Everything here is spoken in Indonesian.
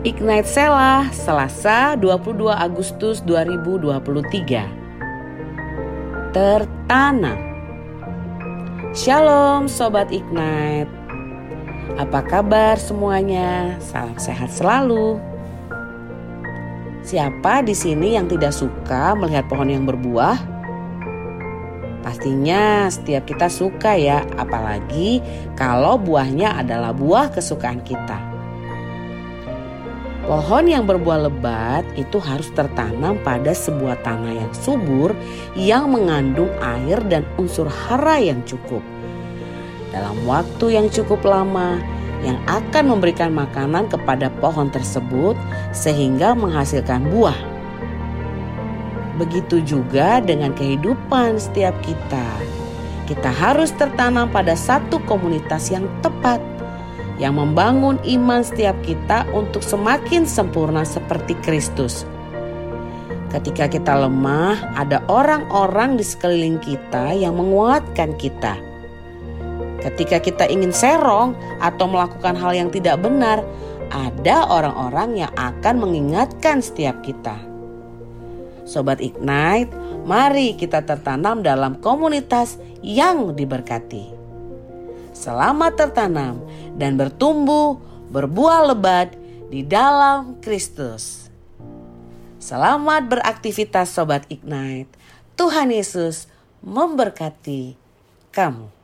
Ignite Selah, Selasa 22 Agustus 2023. Tertanam. Shalom Sobat Ignite. Apa kabar semuanya? Salam sehat selalu. Siapa di sini yang tidak suka melihat pohon yang berbuah? Pastinya setiap kita suka ya, apalagi kalau buahnya adalah buah kesukaan kita. Pohon yang berbuah lebat itu harus tertanam pada sebuah tanah yang subur yang mengandung air dan unsur hara yang cukup. Dalam waktu yang cukup lama yang akan memberikan makanan kepada pohon tersebut sehingga menghasilkan buah. Begitu juga dengan kehidupan setiap kita. Kita harus tertanam pada satu komunitas yang tepat yang membangun iman setiap kita untuk semakin sempurna seperti Kristus. Ketika kita lemah, ada orang-orang di sekeliling kita yang menguatkan kita. Ketika kita ingin serong atau melakukan hal yang tidak benar, ada orang-orang yang akan mengingatkan setiap kita. Sobat Ignite, mari kita tertanam dalam komunitas yang diberkati. Selamat tertanam dan bertumbuh, berbuah lebat di dalam Kristus. Selamat beraktivitas Sobat Ignite. Tuhan Yesus memberkati kamu.